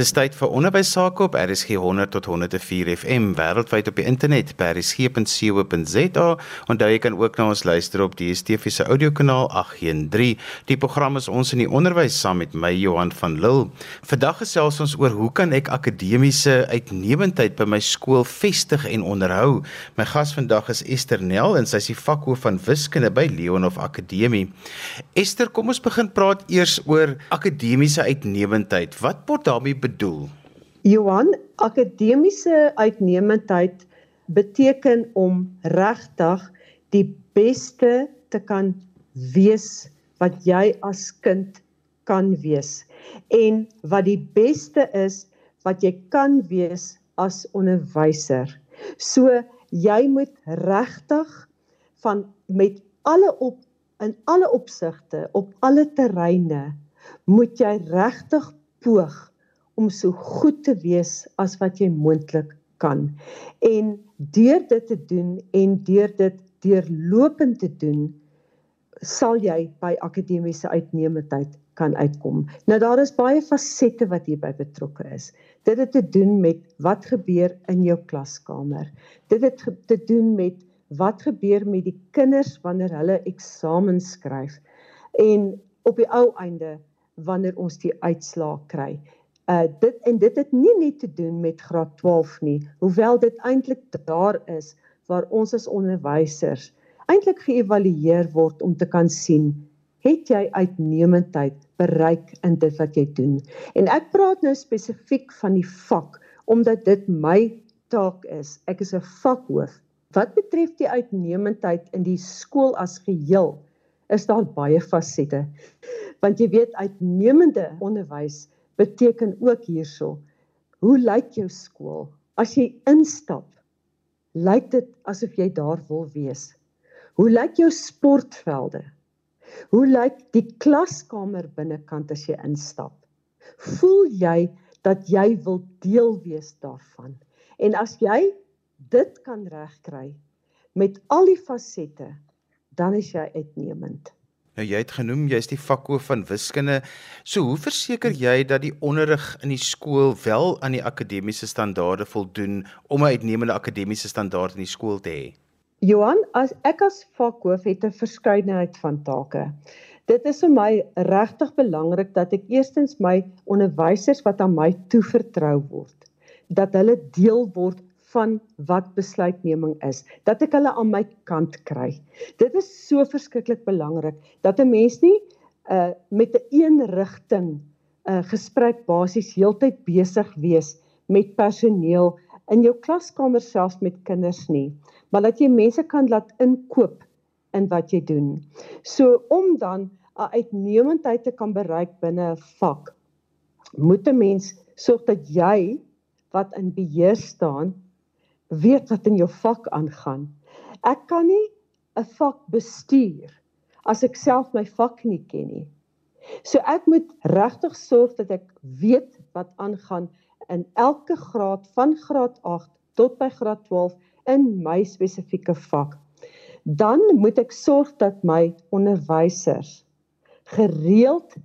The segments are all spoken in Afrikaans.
Dis tyd vir onderwys sake op RSG 100 tot 104 FM wêreldwyd op die internet by rsg.co.za. Onthou jy kan ook na ons luister op die DSTV se audiokanaal 813. Die program is ons in die onderwys saam met my Johan van Lille. Vandag gesels ons oor hoe kan ek akademiese uitnemendheid by my skool vestig en onderhou. My gas vandag is Esther Nel en sy is die vakhoof van wiskunde by Leonhof Akademie. Esther, kom ons begin praat eers oor akademiese uitnemendheid. Wat word daarmee bedoel? Johan, akademiese uitnemendheid beteken om regtig die beste te kan wees wat jy as kind kan wees en wat die beste is wat jy kan wees as onderwyser. So jy moet regtig van met alle op in alle opsigte op alle terreine moet jy regtig poog om so goed te wees as wat jy moontlik kan. En deur dit te doen en deur dit deurlopend te doen, sal jy by akademiese uitnemendheid kan uitkom. Nou daar is baie fasette wat hierby betrokke is. Dit het te doen met wat gebeur in jou klaskamer. Dit het te doen met wat gebeur met die kinders wanneer hulle eksamens skryf en op die ou einde wanneer ons die uitslae kry uh dit en dit het nie net te doen met graad 12 nie hoewel dit eintlik daar is waar ons as onderwysers eintlik geëvalueer word om te kan sien het jy uitnemendheid bereik in dit wat jy doen? En ek praat nou spesifiek van die vak omdat dit my taak is. Ek is 'n vakhoof. Wat betref die uitnemendheid in die skool as geheel is daar baie fasette. Want jy weet uitnemende onderwys beteken ook hierso hoe lyk jou skool? As jy instap lyk dit asof jy daar wil wees. Hoe lyk jou sportvelde? Hoe lyk die klaskamer binnekant as jy instap? Voel jy dat jy wil deel wees daarvan? En as jy dit kan regkry met al die fasette dan is jy uitnemend Nou jy het genoem jy is die vakhoof van wiskunde. So hoe verseker jy dat die onderrig in die skool wel aan die akademiese standaarde voldoen om 'n uitnemende akademiese standaard in die skool te hê? Johan, as ek as vakhoof het 'n verskeidenheid van take. Dit is vir my regtig belangrik dat ek eerstens my onderwysers wat aan my toevertrou word, dat hulle deel word van wat besluitneming is, dat ek hulle aan my kant kry. Dit is so verskriklik belangrik dat 'n mens nie uh met 'n een rigting uh, gesprek basies heeltyd besig wees met personeel in jou klaskamer selfs met kinders nie, maar dat jy mense kan laat inkoop in wat jy doen. So om dan 'n uitnemendheid te kan bereik binne 'n vak, moet 'n mens sorg dat jy wat in beheer staan weet wat in jou vak aangaan. Ek kan nie 'n vak bestuur as ek self my vak nie ken nie. So ek moet regtig sorg dat ek weet wat aangaan in elke graad van graad 8 tot by graad 12 in my spesifieke vak. Dan moet ek sorg dat my onderwysers gereeld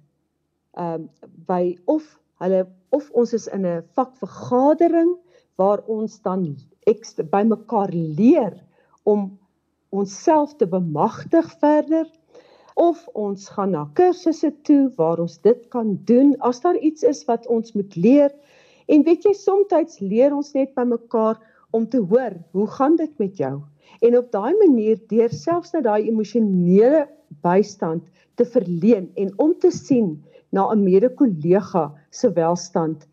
ehm um, by of hulle of ons is in 'n vakvergadering waar ons dan ek bymekaar leer om onsself te bemagtig verder of ons gaan na kursusse toe waar ons dit kan doen as daar iets is wat ons moet leer. En weet jy soms leer ons net by mekaar om te hoor hoe gaan dit met jou? En op daai manier deur selfs net daai emosionele bystand te verleen en om te sien na 'n mede-kollega se welstand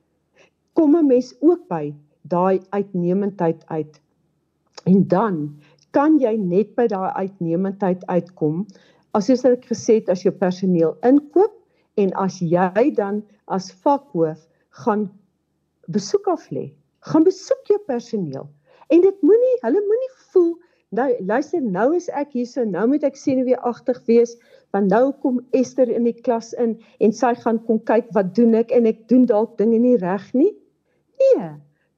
kom 'n mens ook by daai uitnemendheid uit. En dan kan jy net by daai uitnemendheid uitkom as jy soos ek gesê het as jou personeel inkoop en as jy dan as vakhoof gaan besoek af lê. Gaan besoek jou personeel. En dit moenie hulle moenie voel nou luister nou is ek hier so nou moet ek senuweeagtig wees want nou kom Esther in die klas in en sy gaan kom kyk wat doen ek en ek doen dalk dinge nie reg nie. Nee,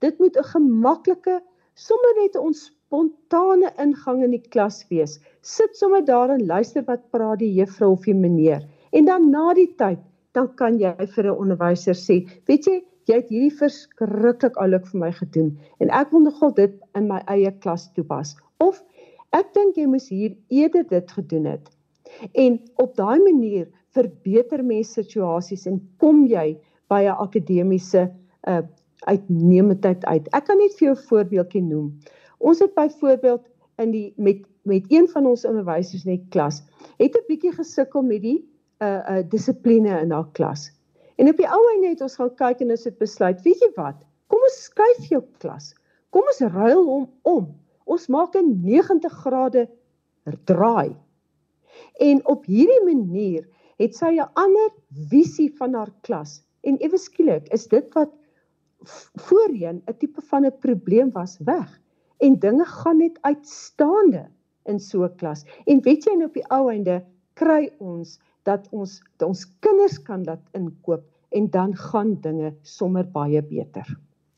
Dit moet 'n gemaklike, sommer net 'n spontane ingang in die klas wees. Sit sommer daar en luister wat praat die juffrou of die meneer. En dan na die tyd, dan kan jy vir 'n onderwyser sê, weet jy, jy het hierdie verskriklik oulik vir my gedoen en ek wil nogal dit in my eie klas toepas. Of ek dink jy moes hier eerder dit gedoen het. En op daai manier verbeter mense situasies en kom jy by 'n akademiese uh uitnemendheid uit. Ek kan net vir jou 'n voorbeeldjie noem. Ons het byvoorbeeld in die met met een van ons onderwysers die klas het 'n bietjie gesukkel met die uh uh dissipline in haar klas. En op die ou einde het ons gaan kyk en ons het besluit, weet jy wat? Kom ons skuif jou klas. Kom ons ruil hom om. Ons maak 'n 90 grade draai. En op hierdie manier het sy 'n ander visie van haar klas. En ewe skielik is dit wat voorheen 'n tipe van 'n probleem was weg en dinge gaan net uitstaande in so 'n klas. En weet jy nou op die ou einde kry ons dat ons dat ons kinders kan dat inkoop en dan gaan dinge sommer baie beter.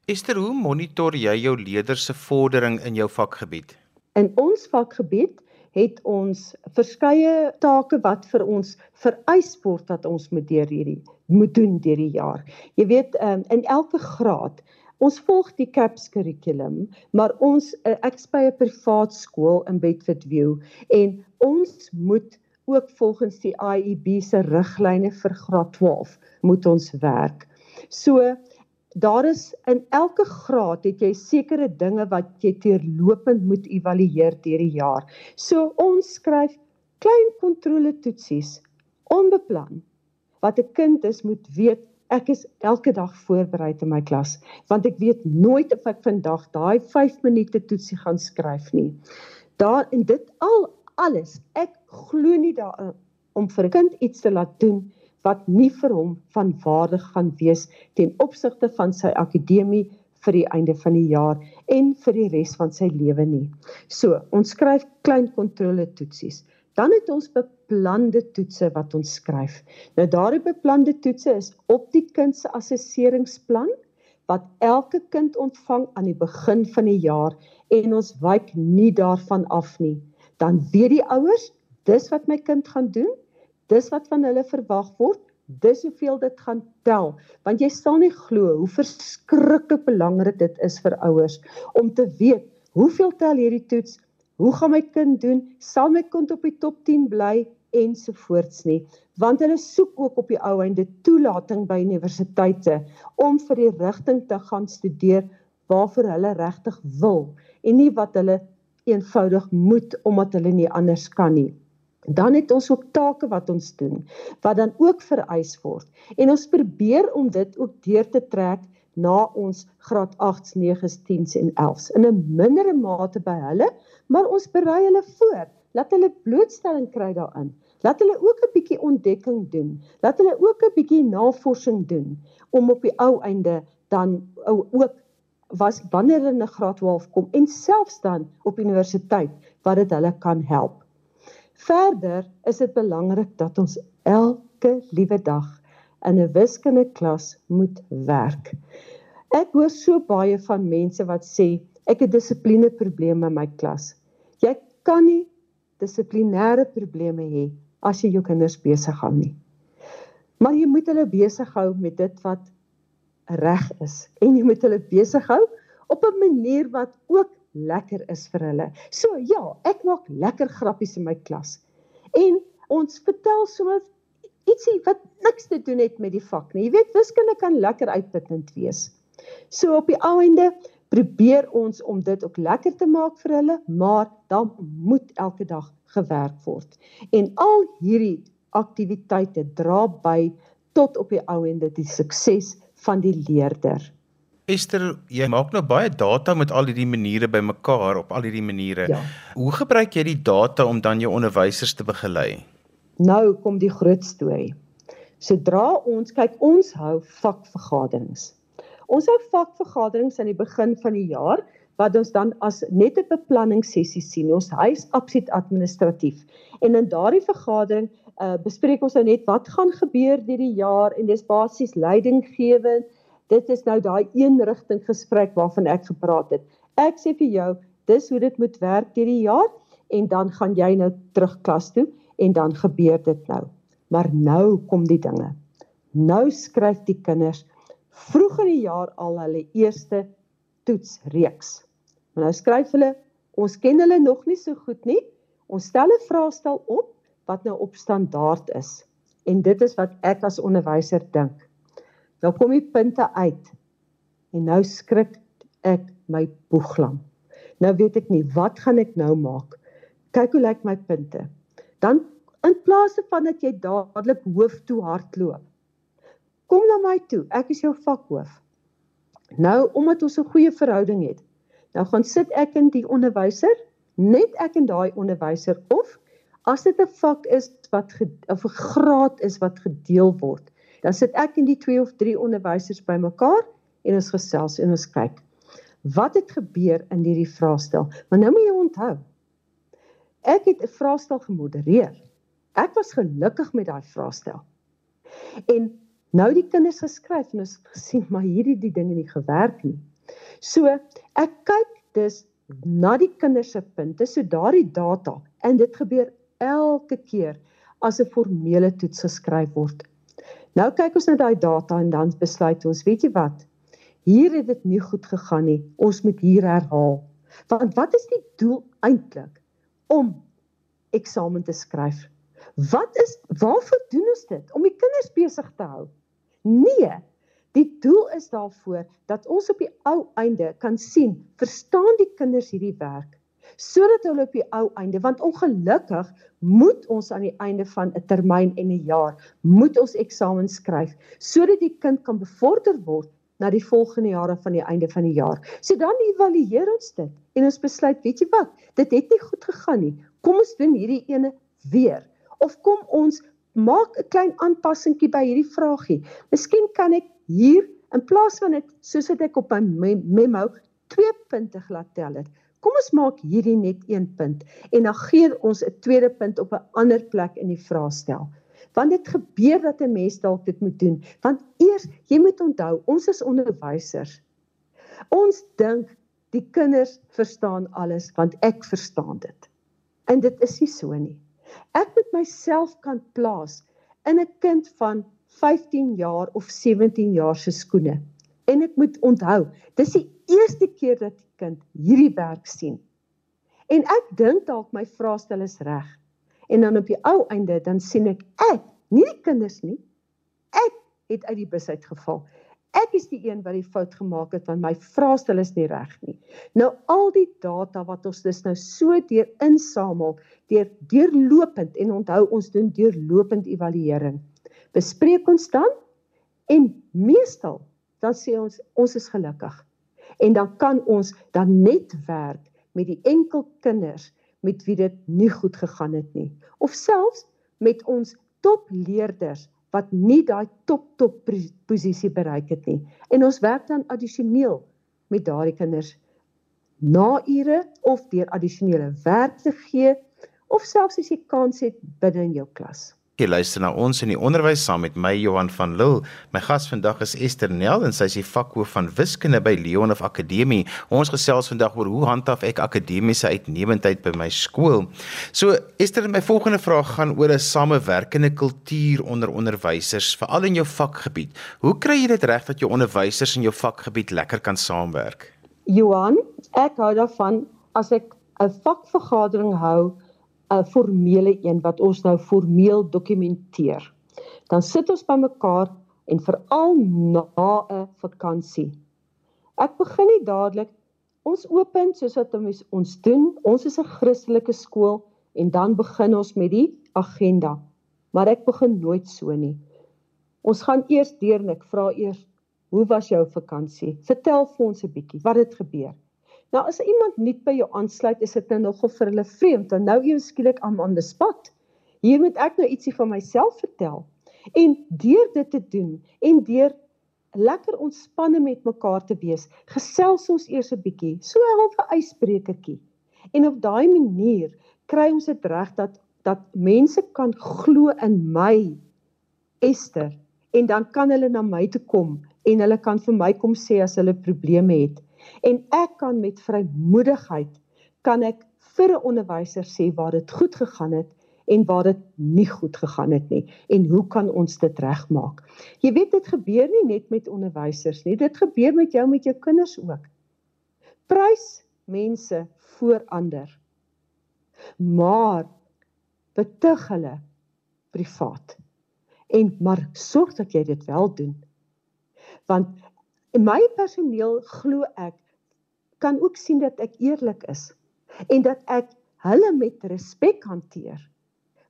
Esther, hoe monitor jy jou leerders se vordering in jou vakgebied? In ons vakgebied het ons verskeie take wat vir ons vereis word dat ons moet deur hierdie moet doen deur die jaar. Jy weet um, in elke graad Ons volg die CAPS kurrikulum, maar ons eh, ek by 'n privaat skool in Bedford View en ons moet ook volgens die IEB se riglyne vir graad 12 moet ons werk. So daar is in elke graad het jy sekere dinge wat jy teerlopend moet evalueer deur die jaar. So ons skryf klein kontrole toetsies onbeplan wat 'n kind is moet weet ek is elke dag voorberei in my klas want ek weet nooit of ek vandag daai 5 minute toetsie gaan skryf nie. Daar en dit al alles. Ek glo nie daarin om vir 'n kind iets te laat doen wat nie vir hom van waarde gaan wees ten opsigte van sy akademie vir die einde van die jaar en vir die res van sy lewe nie. So, ons skryf klein kontrole toetsies. Dan het ons beplande toetse wat ons skryf. Nou daardie beplande toetse is op die kind se assesseringsplan wat elke kind ontvang aan die begin van die jaar en ons wyk nie daarvan af nie dan weet die ouers dis wat my kind gaan doen dis wat van hulle verwag word. Dis hoeveel dit gaan tel. Want jy sal nie glo hoe verskriklik belangrik dit is vir ouers om te weet hoeveel tel hierdie toets? Hoe gaan my kind doen? Sal my kind op die top 10 bly? Ensovoorts nie. Want hulle soek ook op die ou einde toelating by universiteite om vir die rigting te gaan studeer waarvoor hulle regtig wil en nie wat hulle eenvoudig moet omdat hulle nie anders kan nie. Dan het ons ook take wat ons doen wat dan ook vereis word. En ons probeer om dit ook deur te trek na ons graad 8s, 9s, 10s en 11s in 'n mindere mate by hulle, maar ons berei hulle voor. Laat hulle blootstelling kry daarin. Laat hulle ook 'n bietjie ontdekking doen. Laat hulle ook 'n bietjie navorsing doen om op die ou einde dan ook was wanneer hulle in graad 12 kom en selfs dan op universiteit wat dit hulle kan help. Verder is dit belangrik dat ons elke liewe dag in 'n wiskunde klas moet werk. Ek hoor so baie van mense wat sê ek het dissipline probleme in my klas. Jy kan nie dissiplinêre probleme hê as jy jou kinders besig hou nie. Maar jy moet hulle besig hou met dit wat reg is en jy moet hulle besig hou op 'n manier wat ook lekker is vir hulle. So ja, ek maak lekker grappies in my klas. En ons vertel sommer ietsie wat niks te doen het met die vak nie. Jy weet wiskunde kan lekker uitputtend wees. So op die einde probeer ons om dit ook lekker te maak vir hulle, maar dan moet elke dag gewerk word. En al hierdie aktiwiteite dra by tot op die ou einde die sukses van die leerder. Esther, jy maak nou baie data met al hierdie maniere bymekaar op al hierdie maniere. Ja. Hoe gebruik jy die data om dan jou onderwysers te begelei? Nou kom die groot storie. Sodra ons kyk, ons hou vakvergaderings. Ons hou vakvergaderings aan die begin van die jaar wat ons dan as net 'n beplanningssessie sien. Ons huis absoluut administratief. En in daardie vergadering uh, bespreek ons nou net wat gaan gebeur hierdie jaar en dis basies leidinggewend. Dit is nou daai een rigting gesprek waarvan ek gepraat het. Ek sê vir jou, dis hoe dit moet werk hierdie jaar en dan gaan jy nou terug klas toe en dan gebeur dit nou. Maar nou kom die dinge. Nou skryf die kinders vroeg in die jaar al hulle eerste toetsreeks. Nou skryf hulle, ons ken hulle nog nie so goed nie. Ons stel 'n vraestel op wat nou op standaard is. En dit is wat ek as onderwyser dink. Nou kom die punte uit. En nou skrik ek my boeglam. Nou weet ek nie wat gaan ek nou maak. Kyk hoe lyk my punte. Dan in plaas van dat jy dadelik hoof toe hardloop. Kom na my toe. Ek is jou vakhoof. Nou omdat ons 'n goeie verhouding het. Nou gaan sit ek in die onderwyser, net ek en daai onderwyser of as dit 'n vak is wat of 'n graad is wat gedeel word, dan sit ek en die twee of drie onderwysers bymekaar en ons gesels en ons kyk wat het gebeur in hierdie vraestel. Maar nou moet jy onthou, ek het 'n vraestel gemodereer. Ek was gelukkig met daai vraestel. En nou die kinders geskryf en ons gesien maar hierdie die dinge nie gewerk nie. So ek kyk dus na die kinders se punte, so daardie data en dit gebeur elke keer as 'n formele toets geskryf word. Nou kyk ons na daai data en dan besluit ons, weet jy wat? Hier het dit nie goed gegaan nie. Ons moet hier herhaal. Want wat is die doel eintlik om eksamen te skryf? Wat is waarvoor doen ons dit? Om die kinders besig te hou. Nee, die doel is daarvoor dat ons op die ou einde kan sien, verstaan die kinders hierdie werk sodat hulle op die ou einde want ongelukkig moet ons aan die einde van 'n termyn en 'n jaar moet ons eksamen skryf sodat die kind kan bevorder word na die volgende jare van die einde van die jaar. So dan evalueer ons dit en ons besluit, weet jy wat, dit het nie goed gegaan nie. Kom ons doen hierdie ene weer of kom ons maak 'n klein aanpassingkie by hierdie vragie. Miskien kan ek hier in plaas van dit soos wat ek op my memo twee punte glad tel het. Kom ons maak hierdie net een punt en dan gee ons 'n tweede punt op 'n ander plek in die vraestel. Want dit gebeur dat 'n mens dalk dit moet doen. Want eers, jy moet onthou, ons is onderwysers. Ons dink die kinders verstaan alles want ek verstaan dit. En dit is nie so nie. Ek moet myself kan plaas in 'n kind van 15 jaar of 17 jaar se skoene. En ek moet onthou, dis die eerste keer dat die kind hierdie werk sien. En ek dink dalk my vraestel is reg. En dan op die ou einde dan sien ek ek, nie die kinders nie. Ek het uit die bus uitgeval ek is die een wat die fout gemaak het want my vraestel is nie reg nie. Nou al die data wat ons dus nou so deur insamel, deur deurlopend en onthou ons doen deurlopend evaluering. Bespreek ons dan en meestal dan sê ons ons is gelukkig. En dan kan ons dan net werk met die enkel kinders met wie dit nie goed gegaan het nie of selfs met ons topleerders wat nie daai top top posisie bereik het nie. En ons werk dan addisioneel met daardie kinders na ure of deur addisionele werk te gee of selfs as jy kans het binne in jou klas. Jy luister na ons in die onderwys saam met my Johan van Lille. My gas vandag is Esther Nel en sy is die vakhoof van wiskunde by Leonhof Akademie. Ons gesels vandag oor hoe handhaaf ek akademiese uitnemendheid by my skool. So Esther, my volgende vraag gaan oor 'n samewerkende kultuur onder onderwysers, veral in jou vakgebied. Hoe kry jy dit reg dat jou onderwysers in jou vakgebied lekker kan saamwerk? Johan, ek hou daarvan as ek 'n vakvergadering hou 'n formele een wat ons nou formeel dokumenteer. Dan sit ons bymekaar en veral na 'n vakansie. Ek begin nie dadelik ons open soos wat ons doen. Ons is 'n Christelike skool en dan begin ons met die agenda. Maar ek begin nooit so nie. Ons gaan eers deur en ek vra eers, "Hoe was jou vakansie? Vertel vir ons 'n bietjie wat het gebeur." Nou as iemand nuut by jou aansluit, is dit nou nogal vir hulle vreemd. Dan nou eers skielik aan aan die spot. Hier moet ek nou ietsie van myself vertel. En deur dit te doen en deur lekker ontspanne met mekaar te wees, gesels ons eers 'n bietjie, so 'n halfe ysbrekertjie. En op daai manier kry ons dit reg dat dat mense kan glo in my Esther en dan kan hulle na my toe kom en hulle kan vir my kom sê as hulle probleme het en ek kan met vrymoedigheid kan ek vir 'n onderwyser sê waar dit goed gegaan het en waar dit nie goed gegaan het nie en hoe kan ons dit regmaak? Jy weet dit gebeur nie net met onderwysers nie, dit gebeur met jou met jou kinders ook. Prys mense voor ander. Maar betug hulle privaat. En maar sorg dat jy dit wel doen. Want my personeel glo ek kan ook sien dat ek eerlik is en dat ek hulle met respek hanteer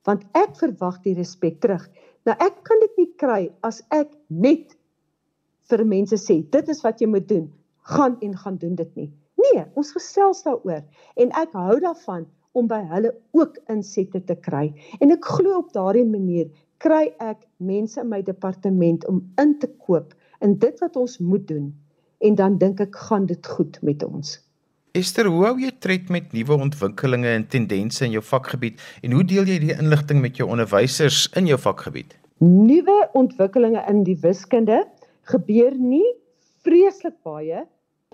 want ek verwag die respek terug. Nou ek kan dit nie kry as ek net vir mense sê dit is wat jy moet doen, gaan en gaan doen dit nie. Nee, ons gesels daaroor en ek hou daarvan om by hulle ook insette te kry. En ek glo op daardie manier kry ek mense in my departement om in te koop in dit wat ons moet doen en dan dink ek gaan dit goed met ons. Esther, hoe hou jy tred met nuwe ontwikkelinge en tendense in jou vakgebied en hoe deel jy die inligting met jou onderwysers in jou vakgebied? Nuwe ontwikkelinge in die wiskunde gebeur nie vreeslik baie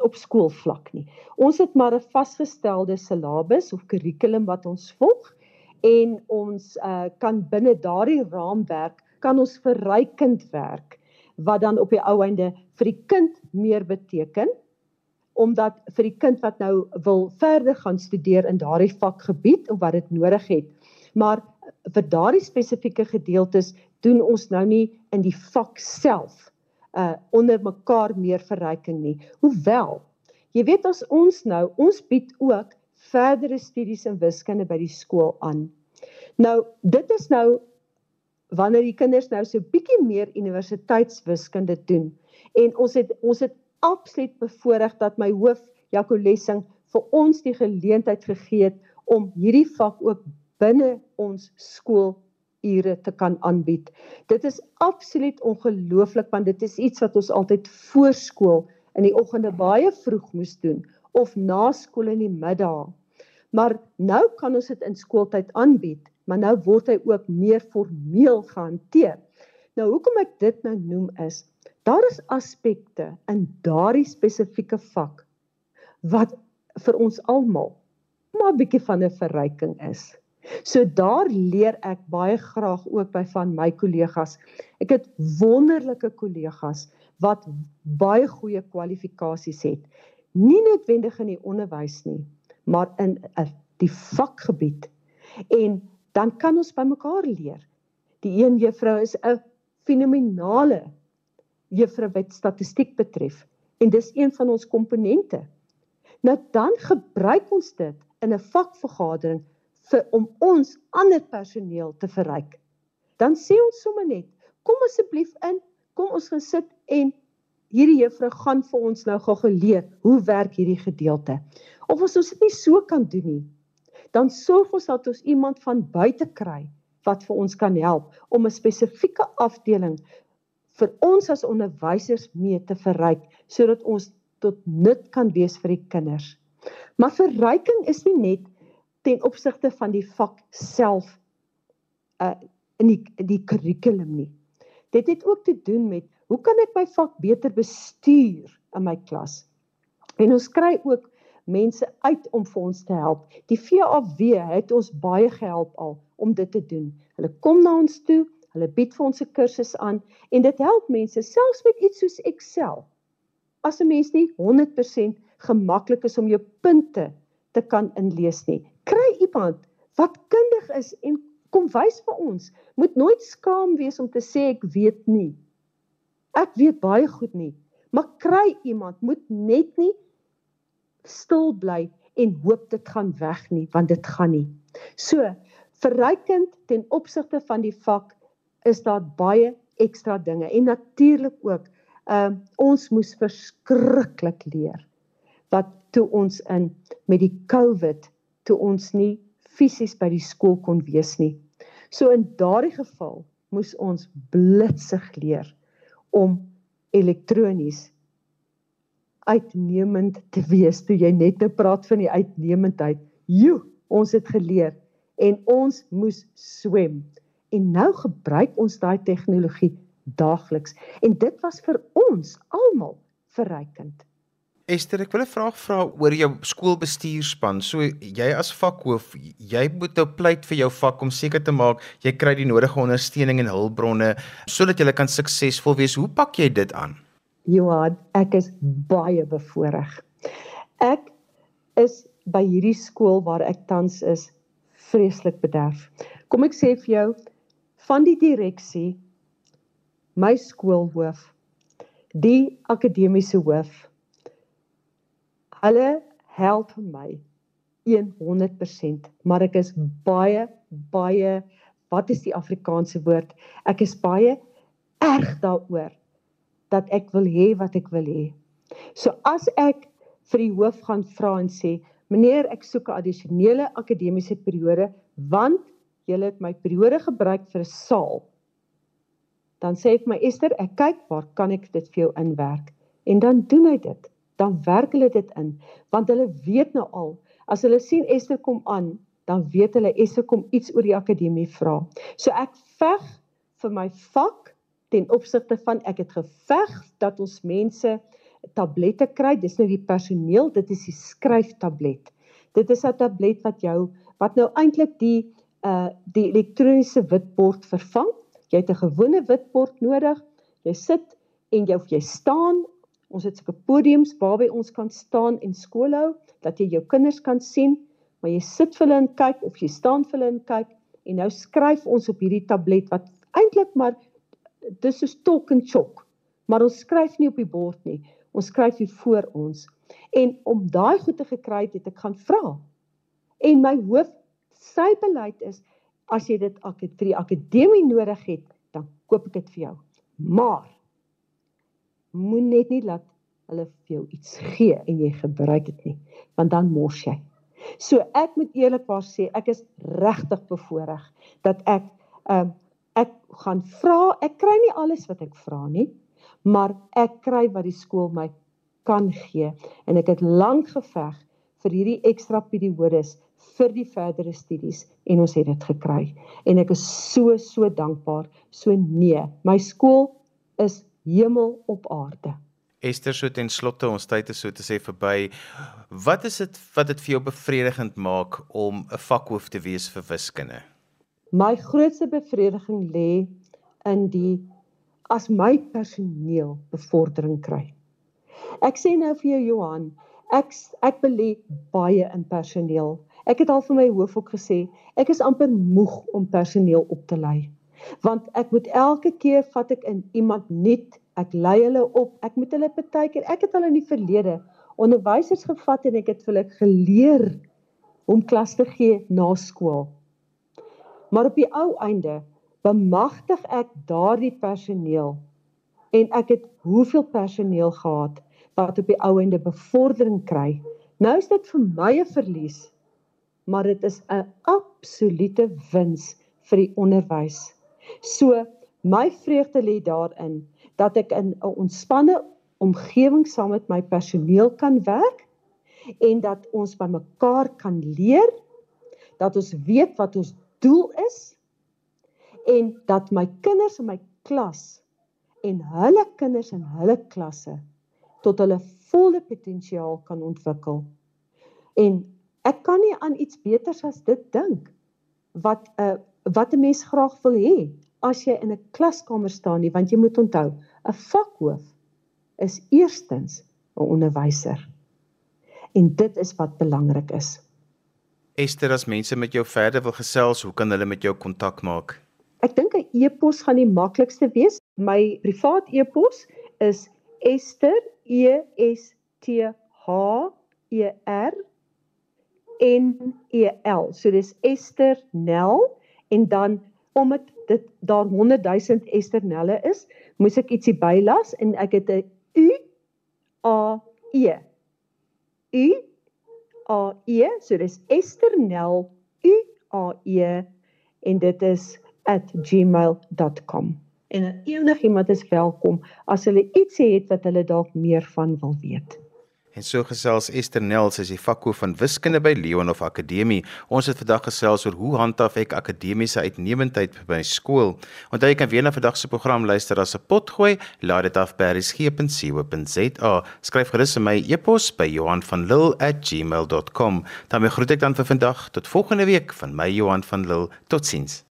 op skoolvlak nie. Ons het maar 'n vasgestelde syllabus of kurrikulum wat ons volg en ons uh, kan binne daardie raamwerk kan ons verrykend werk wat dan op die ou einde vir die kind meer beteken omdat vir die kind wat nou wil verder gaan studeer in daardie vakgebied of wat dit nodig het. Maar vir daardie spesifieke gedeeltes doen ons nou nie in die vak self uh onder mekaar meer verryking nie. Hoewel jy weet as ons nou ons bied ook verdere studies in wiskunde by die skool aan. Nou dit is nou wanneer die kinders nou so bietjie meer universiteitswiskunde doen en ons het ons het absoluut bevoorreg dat my hoof Jaco Lessing vir ons die geleentheid gegee het om hierdie vak ook binne ons skoolure te kan aanbied. Dit is absoluut ongelooflik want dit is iets wat ons altyd voor skool in die oggende baie vroeg moes doen of na skool in die middag. Maar nou kan ons dit in skooltyd aanbied, maar nou word hy ook meer formeel gehanteer. Nou hoekom ek dit nou noem is Daar is aspekte in daardie spesifieke vak wat vir ons almal maar 'n bietjie van 'n verryking is. So daar leer ek baie graag ook by van my kollegas. Ek het wonderlike kollegas wat baie goeie kwalifikasies het. Nie noodwendig in die onderwys nie, maar in die vakgebied. En dan kan ons by mekaar leer. Die een juffrou is 'n fenominale juffrou wat statistiek betref en dis een van ons komponente. Nou dan gebruik ons dit in 'n vakvergadering vir om ons ander personeel te verryk. Dan sê ons sommer net, kom asseblief in, kom ons gaan sit en hierdie juffrou gaan vir ons nou gou geleer hoe werk hierdie gedeelte. Of as ons dit nie so kan doen nie, dan sorg ons dat ons iemand van buite kry wat vir ons kan help om 'n spesifieke afdeling vir ons as onderwysers mee te verryk sodat ons tot nut kan wees vir die kinders. Maar verryking is nie net ten opsigte van die vak self uh in die die kurrikulum nie. Dit het ook te doen met hoe kan ek my vak beter bestuur in my klas? En ons kry ook mense uit om vir ons te help. Die VAW het ons baie gehelp al om dit te doen. Hulle kom na ons toe, Hulle bied vir ons 'n kursus aan en dit help mense selfs met iets soos Excel. As 'n mens nie 100% gemaklik is om jou punte te kan inlees nie, kry iemand wat kundig is en kom wys vir ons. Moet nooit skaam wees om te sê ek weet nie. Ek weet baie goed nie, maar kry iemand moet net nie stil bly en hoop dit gaan weg nie, want dit gaan nie. So, verrykend ten opsigte van die vak is daar baie ekstra dinge en natuurlik ook ehm uh, ons moes verskriklik leer wat toe ons in met die COVID toe ons nie fisies by die skool kon wees nie. So in daardie geval moes ons blitsig leer om elektronies uitnemend te wees. Toe jy net nou praat van die uitnemendheid. Jo, ons het geleer en ons moes swem en nou gebruik ons daai tegnologie daagliks en dit was vir ons almal verrykend. Esther, ek wil 'n vraag vra oor jou skoolbestuurspan. So jy as vakhoof, jy moet nou pleit vir jou vak om seker te maak jy kry die nodige ondersteuning en hulpbronne sodat jy kan suksesvol wees. Hoe pak jy dit aan? Johan, ek is baie bevoorreg. Ek is by hierdie skool waar ek tans is vreeslik bederf. Kom ek sê vir jou van die direksie my skoolhoof, die akademiese hoof Hulle help my 100%, maar ek is baie baie wat is die Afrikaanse woord? Ek is baie erg daaroor dat ek wil hê wat ek wil hê. So as ek vir die hoof gaan vra en sê, "Meneer, ek soek 'n addisionele akademiese periode want julle het my periode gebruik vir 'n saal." Dan sê ek my Esther, ek kyk waar kan ek dit vir jou inwerk? En dan doen hy dit dan werk hulle dit in want hulle weet nou al as hulle sien Esther kom aan dan weet hulle Esther kom iets oor die akademie vra so ek veg vir my vak ten opsigte van ek het geveg dat ons mense tablette kry. Dis nou die personeel dit is die skryftablet. Dit is 'n tablet wat jou wat nou eintlik die uh die elektroniese witbord vervang. Jy het 'n gewone witbord nodig. Jy sit en jy of jy staan. Ons het sulke podiums waarby ons kan staan en skool hou dat jy jou kinders kan sien, maar jy sit vir hulle en kyk of jy staan vir hulle en kyk. En nou skryf ons op hierdie tablet wat eintlik maar dis is talk and chalk. Maar ons skryf nie op die bord nie. Ons skryf hier voor ons. En om daai goed te gekry het, het ek gaan vra. En my hoof sy beleid is as jy dit vir die akademie nodig het, dan koop ek dit vir jou. Maar moenie net nie laat hulle vir jou iets gee en jy gebruik dit nie, want dan mors jy. So ek moet eerlikwaar sê, ek is regtig bevoorreg dat ek ehm uh, ek gaan vra, ek kry nie alles wat ek vra nie, maar ek kry wat die skool my kan gee en ek het lank geveg vir hierdie ekstra periodes vir die verdere studies en ons het dit gekry en ek is so so dankbaar. So nee, my skool is hemel op aarde. Esther so ten slotte ons tyd is so te sê verby. Wat is dit wat dit vir jou bevredigend maak om 'n vakhoof te wees vir wiskunde? My grootste bevrediging lê in die as my personeel bevordering kry. Ek sê nou vir jou Johan, ek ek belê baie in personeel. Ek het al vir my hoof ook gesê, ek is amper moeg om personeel op te lei want ek moet elke keer vat ek in iemand nuut ek lei hulle op ek moet hulle partykeer ek het al in die verlede onderwysers gevat en ek het vir hulle geleer om klas te gee na skool maar op die ou einde bemagtig ek daardie personeel en ek het hoeveel personeel gehad wat op die ou einde bevordering kry. Nou is dit vir my 'n verlies maar dit is 'n absolute wins vir die onderwys. So my vreugde lê daarin dat ek in 'n ontspanne omgewing saam met my personeel kan werk en dat ons by mekaar kan leer dat ons weet wat ons doel is en dat my kinders in my klas en hulle kinders in hulle klasse tot hulle volle potensiaal kan ontwikkel. En ek kan nie aan iets beters as dit dink wat 'n uh, wat 'n mens graag wil hê as jy in 'n klaskamer staan nie want jy moet onthou 'n vakhoof is eerstens 'n onderwyser en dit is wat belangrik is Esther as mense met jou verder wil gesels hoe kan hulle met jou kontak maak? Ek dink 'n e-pos gaan die maklikste wees. My privaat e-pos is Esther E S T H E R N E L. So dis Esther Nel en dan omdat dit daar 100 000 esternelle is, moes ek ietsie bylas en ek het 'n U A E. U A E, so dis esternel U A E en dit is @gmail.com. En enigiemand is welkom as hulle ietsie het wat hulle dalk meer van wil weet. En so gesels Esther Nel, sy is die vakhoof van wiskunde by Leonhof Akademie. Ons het vandag gesels oor hoe handhaaf ek akademiese uitnemendheid by skool. Onthou jy kan weer na vandag se program luister as 'n potgooi. Laat dit af by resgep.co.za. Skryf gerus my e-pos by Johan.lil@gmail.com. Dan groet ek dan vir vandag tot volgende week van my Johan van Lille. Totsiens.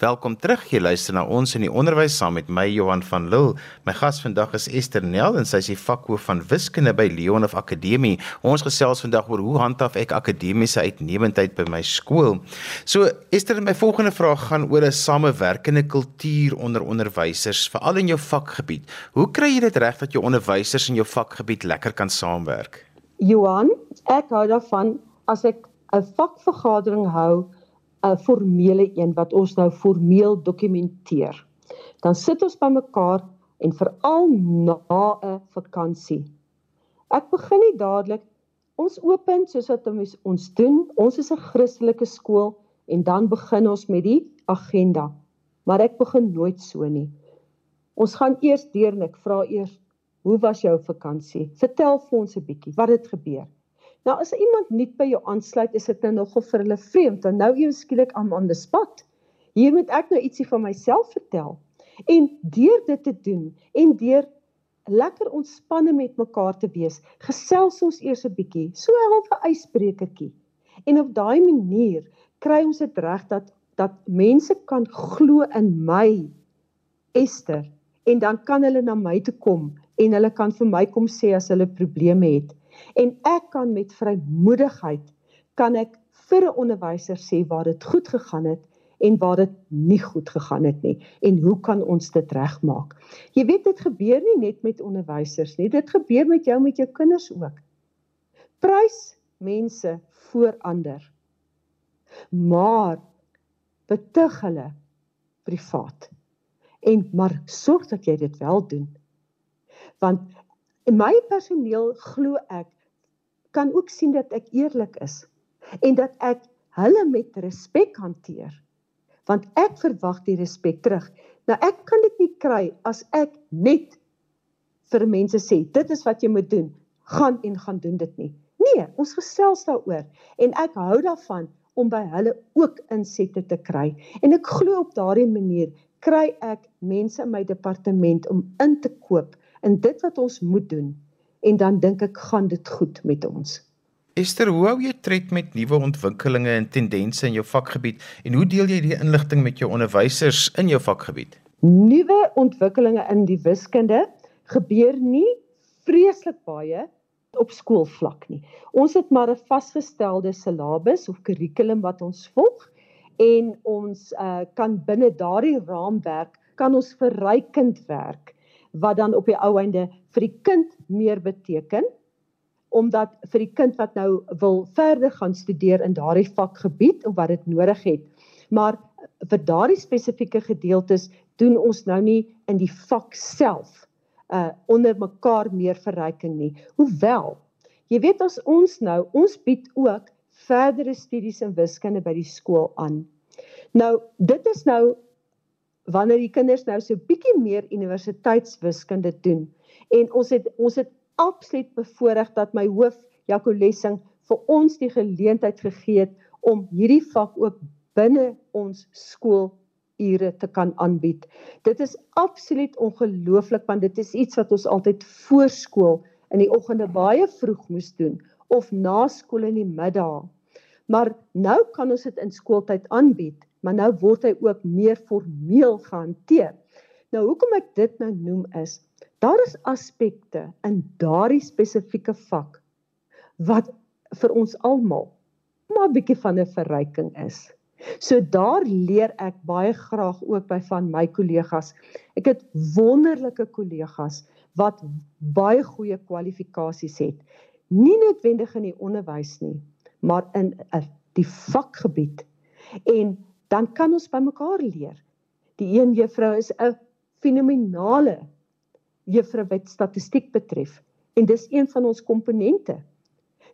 Welkom terug. Jy luister na ons in die onderwys saam met my Johan van Lille. My gas vandag is Esther Nel en sy is die vakhoof van wiskunde by Leonhof Akademie. Ons gesels vandag oor hoe handhaaf ek akademiese uitnemendheid by my skool. So Esther, my volgende vraag gaan oor 'n samewerkende kultuur onder onderwysers, veral in jou vakgebied. Hoe kry jy dit reg dat jou onderwysers in jou vakgebied lekker kan saamwerk? Johan, ek hou daarvan as ek 'n vakvergadering hou 'n formele een wat ons nou formeel dokumenteer. Dan sit ons bymekaar en veral na 'n vakansie. Ek begin nie dadelik ons open soos wat ons doen. Ons is 'n Christelike skool en dan begin ons met die agenda. Maar ek begin nooit so nie. Ons gaan eers deur en ek vra eers, "Hoe was jou vakansie? Vertel vir ons 'n bietjie wat het gebeur." Nou as iemand nuut by jou aansluit, is dit nou nogal vir hulle vreemd. Dan nou ewe skielik aan on the spot. Hier moet ek nou ietsie van myself vertel. En deur dit te doen en deur lekker ontspanne met mekaar te wees, gesels ons eers 'n bietjie, so 'n halfe ysbrekertjie. En op daai manier kry ons dit reg dat dat mense kan glo in my Esther en dan kan hulle na my toe kom en hulle kan vir my kom sê as hulle probleme het en ek kan met vrymoedigheid kan ek vir 'n onderwyser sê waar dit goed gegaan het en waar dit nie goed gegaan het nie en hoe kan ons dit regmaak. Jy weet dit gebeur nie net met onderwysers nie, dit gebeur met jou met jou kinders ook. Prys mense voor ander. Maar betug hulle privaat. En maar sorg dat jy dit wel doen. Want En my personeel glo ek kan ook sien dat ek eerlik is en dat ek hulle met respek hanteer. Want ek verwag die respek terug. Nou ek kan dit nie kry as ek net vir mense sê dit is wat jy moet doen, gaan en gaan doen dit nie. Nee, ons gesels daaroor en ek hou daarvan om by hulle ook insette te kry. En ek glo op daardie manier kry ek mense in my departement om in te koop in dit wat ons moet doen en dan dink ek gaan dit goed met ons. Esther, hoe hou jy tred met nuwe ontwikkelinge en tendense in jou vakgebied en hoe deel jy die inligting met jou onderwysers in jou vakgebied? Nuwe ontwikkelinge in die wiskunde gebeur nie vreeslik baie op skoolvlak nie. Ons het maar 'n vasgestelde syllabus of kurrikulum wat ons volg en ons uh, kan binne daardie raamwerk kan ons verrykend werk wat dan op die ou einde vir die kind meer beteken omdat vir die kind wat nou wil verder gaan studeer in daardie vakgebied of wat dit nodig het. Maar vir daardie spesifieke gedeeltes doen ons nou nie in die vak self uh onder mekaar meer verryking nie. Hoewel jy weet as ons nou ons bied ook verdere studies in wiskunde by die skool aan. Nou dit is nou wanneer die kinders nou so bietjie meer universiteitswiskunde doen en ons het ons het absoluut bevoorreg dat my hoof Jaco Lessing vir ons die geleentheid gegee het om hierdie vak ook binne ons skool ure te kan aanbied. Dit is absoluut ongelooflik want dit is iets wat ons altyd voor skool in die oggende baie vroeg moes doen of na skool in die middag. Maar nou kan ons dit in skooltyd aanbied maar nou word hy ook meer formeel gehanteer. Nou hoekom ek dit nou noem is, daar is aspekte in daardie spesifieke vak wat vir ons almal maar 'n bietjie van 'n verryking is. So daar leer ek baie graag ook by van my kollegas. Ek het wonderlike kollegas wat baie goeie kwalifikasies het. Nie noodwendig in die onderwys nie, maar in 'n die vakgebied. En dan kan ons by mekaar leer. Die een juffrou is 'n fenominale juffrou wat statistiek betref en dis een van ons komponente.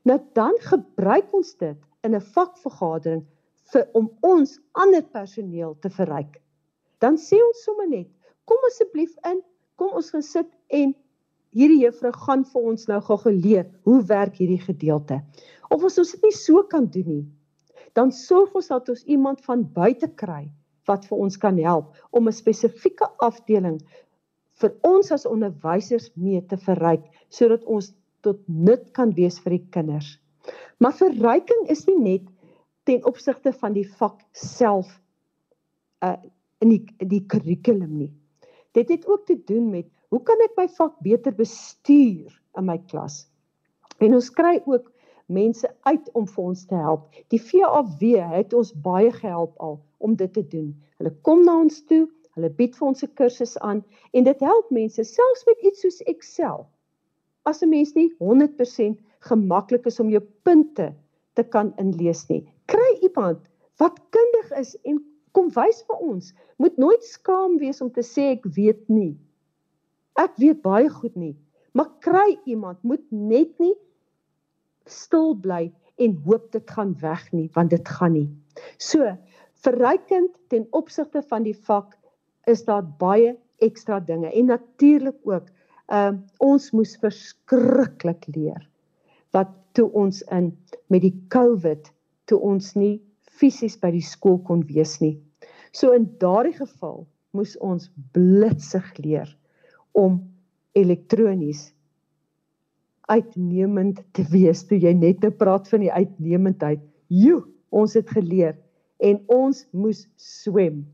Nou dan gebruik ons dit in 'n vakvergadering vir om ons ander personeel te verryk. Dan sê ons sommer net, kom asseblief in, kom ons gaan sit en hierdie juffrou gaan vir ons nou gou geleer hoe werk hierdie gedeelte. Of as ons dit nie so kan doen nie, dan sorg ons dat ons iemand van buite kry wat vir ons kan help om 'n spesifieke afdeling vir ons as onderwysers mee te verryk sodat ons tot nut kan wees vir die kinders. Maar verryking is nie net ten opsigte van die vak self uh in die die kurrikulum nie. Dit het ook te doen met hoe kan ek my vak beter bestuur in my klas? En ons kry ook mense uit om vir ons te help. Die VAW het ons baie gehelp al om dit te doen. Hulle kom na ons toe, hulle bied vir ons 'n kursus aan en dit help mense selfs met iets soos Excel. As 'n mens nie 100% gemaklik is om jou punte te kan inlees nie, kry iemand wat kundig is en kom wys vir ons. Moet nooit skaam wees om te sê ek weet nie. Ek weet baie goed nie, maar kry iemand moet net nie stil bly en hoop dit gaan weg nie, want dit gaan nie. So, verrykend ten opsigte van die vak is daar baie ekstra dinge en natuurlik ook ehm uh, ons moes verskriklik leer wat toe ons in met die COVID toe ons nie fisies by die skool kon wees nie. So in daardie geval moes ons blitsig leer om elektronies uitnemend te wees. Toe jy net nou praat van die uitnemendheid, joe, ons het geleer en ons moes swem.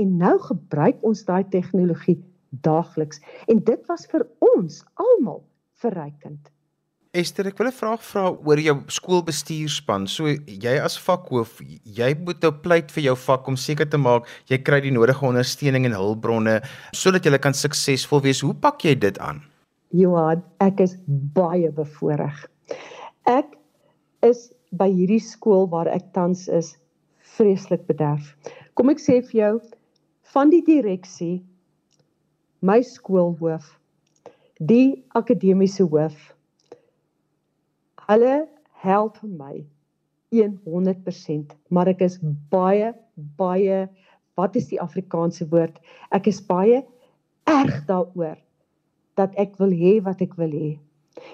En nou gebruik ons daai tegnologie daagliks en dit was vir ons almal verrykend. Esther, ek wil 'n vraag vra oor jou skoolbestuurspan. So jy as vakhoof, jy moet nou pleit vir jou vak om seker te maak jy kry die nodige ondersteuning en hulpbronne sodat jy kan suksesvol wees. Hoe pak jy dit aan? Johan, ek is baie bevoorreg. Ek is by hierdie skool waar ek tans is vreeslik bederf. Kom ek sê vir jou van die direksie, my skoolhoof, die akademiese hoof Hulle help my 100%, maar ek is baie baie wat is die Afrikaanse woord? Ek is baie erg daaroor dat ek wil hê wat ek wil hê.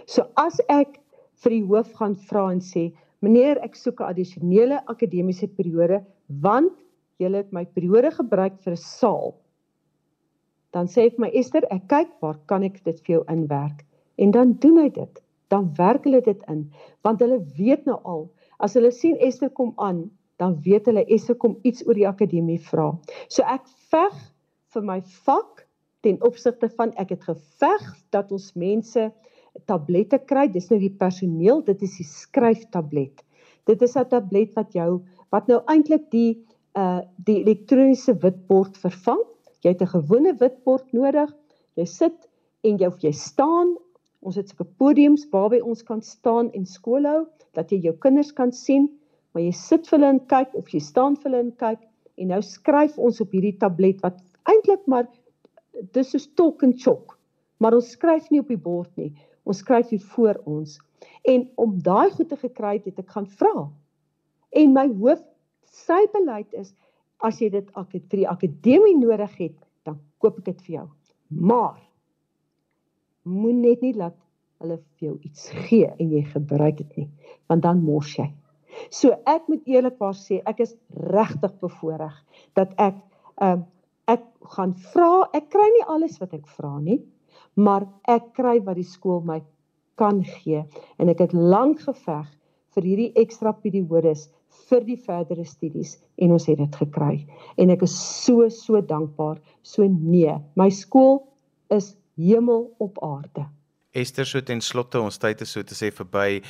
So as ek vir die hoof gaan vra en sê, "Meneer, ek soek 'n addisionele akademiese periode want julle het my periode gebruik vir 'n saal." Dan sê ek my Esther, ek kyk waar kan ek dit vir jou inwerk? En dan doen hy dit dan werk hulle dit in want hulle weet nou al as hulle sien Esther kom aan dan weet hulle Esther kom iets oor die akademie vra so ek veg vir my vak ten opsigte van ek het geveg dat ons mense tablette kry. Dis nou die personeel dit is die skryftablet. Dit is 'n tablet wat jou wat nou eintlik die uh die elektroniese witbord vervang. Jy het 'n gewone witbord nodig. Jy sit en jy of jy staan. Ons het sulke podiums waarby ons kan staan en skool hou dat jy jou kinders kan sien, maar jy sit vir hulle en kyk of jy staan vir hulle en kyk. En nou skryf ons op hierdie tablet wat eintlik maar dis so talk and chalk. Maar ons skryf nie op die bord nie. Ons skryf hier voor ons. En om daai goed te gekry het, het ek gaan vra. En my hoof sy beleid is as jy dit vir die akademie nodig het, dan koop ek dit vir jou. Maar moenie net nie laat hulle vir jou iets gee en jy gebruik dit nie, want dan mors jy. So ek moet eerlikwaar sê, ek is regtig bevoorreg dat ek ehm uh, ek gaan vra, ek kry nie alles wat ek vra nie, maar ek kry wat die skool my kan gee en ek het lank geveg vir hierdie ekstra periodes vir die verdere studies en ons het dit gekry en ek is so so dankbaar so nee my skool is hemel op aarde. Esther so ten slotte ons tyd is so te sê verby.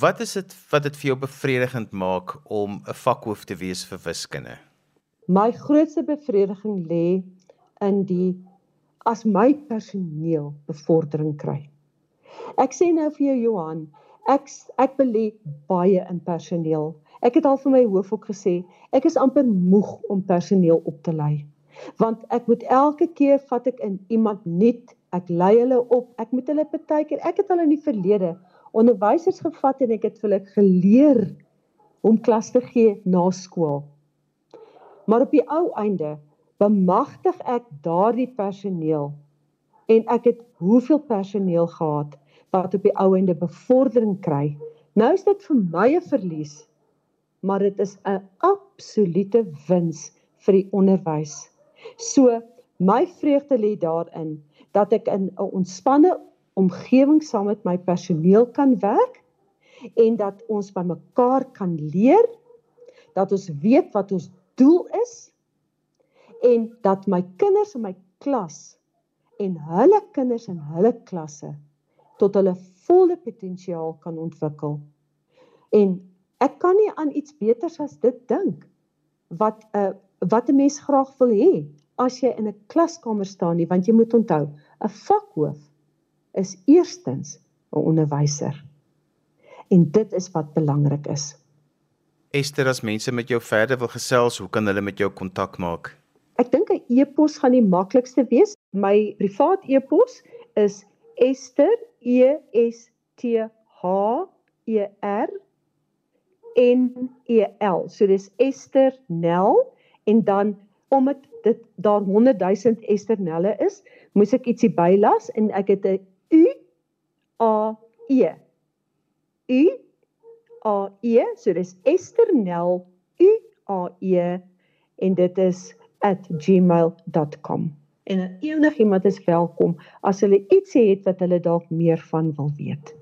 Wat is dit wat dit vir jou bevredigend maak om 'n vakhoof te wees vir wiskunde? My grootste bevrediging lê in die as my personeel bevordering kry. Ek sê nou vir jou Johan, ek ek belê baie in personeel. Ek het al vir my hoof ook gesê, ek is amper moeg om personeel op te lei. Want ek moet elke keer vat ek in iemand nuut ek lei hulle op. Ek moet hulle partykeer, ek het al in die verlede onderwysers gevat en ek het vir hulle geleer om klas te gee na skool. Maar op die ou einde bemagtig ek daardie personeel en ek het hoeveel personeel gehad wat op die ou einde bevordering kry. Nou is dit vir my 'n verlies, maar dit is 'n absolute wins vir die onderwys. So my vreugde lê daarin dat ek in 'n ontspanne omgewing saam met my personeel kan werk en dat ons by mekaar kan leer dat ons weet wat ons doel is en dat my kinders in my klas en hulle kinders in hulle klasse tot hulle volle potensiaal kan ontwikkel. En ek kan nie aan iets beters as dit dink wat 'n uh, wat 'n mens graag wil hê as jy in 'n klaskamer staan nie, want jy moet onthou, 'n vakhoof is eerstens 'n onderwyser. En dit is wat belangrik is. Esther, as mense met jou verder wil gesels, hoe kan hulle met jou kontak maak? Ek dink 'n e-pos gaan die maklikste wees. My privaat e-pos is Esther E S T H E R N E L. So dis Esther Nel en dan om dit daar 100 000 esternelle is, moes ek ietsie bylas en ek het 'n U A E. U A E, so dis esternel U A E en dit is @gmail.com. En enigiemand is welkom as hulle ietsie het wat hulle dalk meer van wil weet.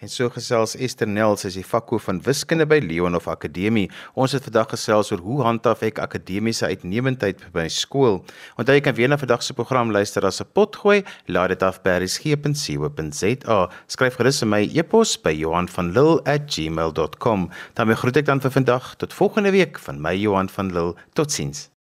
En so gesels Esther Nels, is die vakhoof van wiskunde by Leonhof Akademie. Ons het vandag gesels oor hoe handhaaf ek akademiese uitnemendheid by skool. Onthou jy kan weer na vandag se program luister as 'n potgooi. Laat dit af by resgep.co.za. Skryf gerus vir my e-pos by Johanvanlull@gmail.com. Dan groet ek dan vir vandag tot volgende week van my Johan van Lill. Totsiens.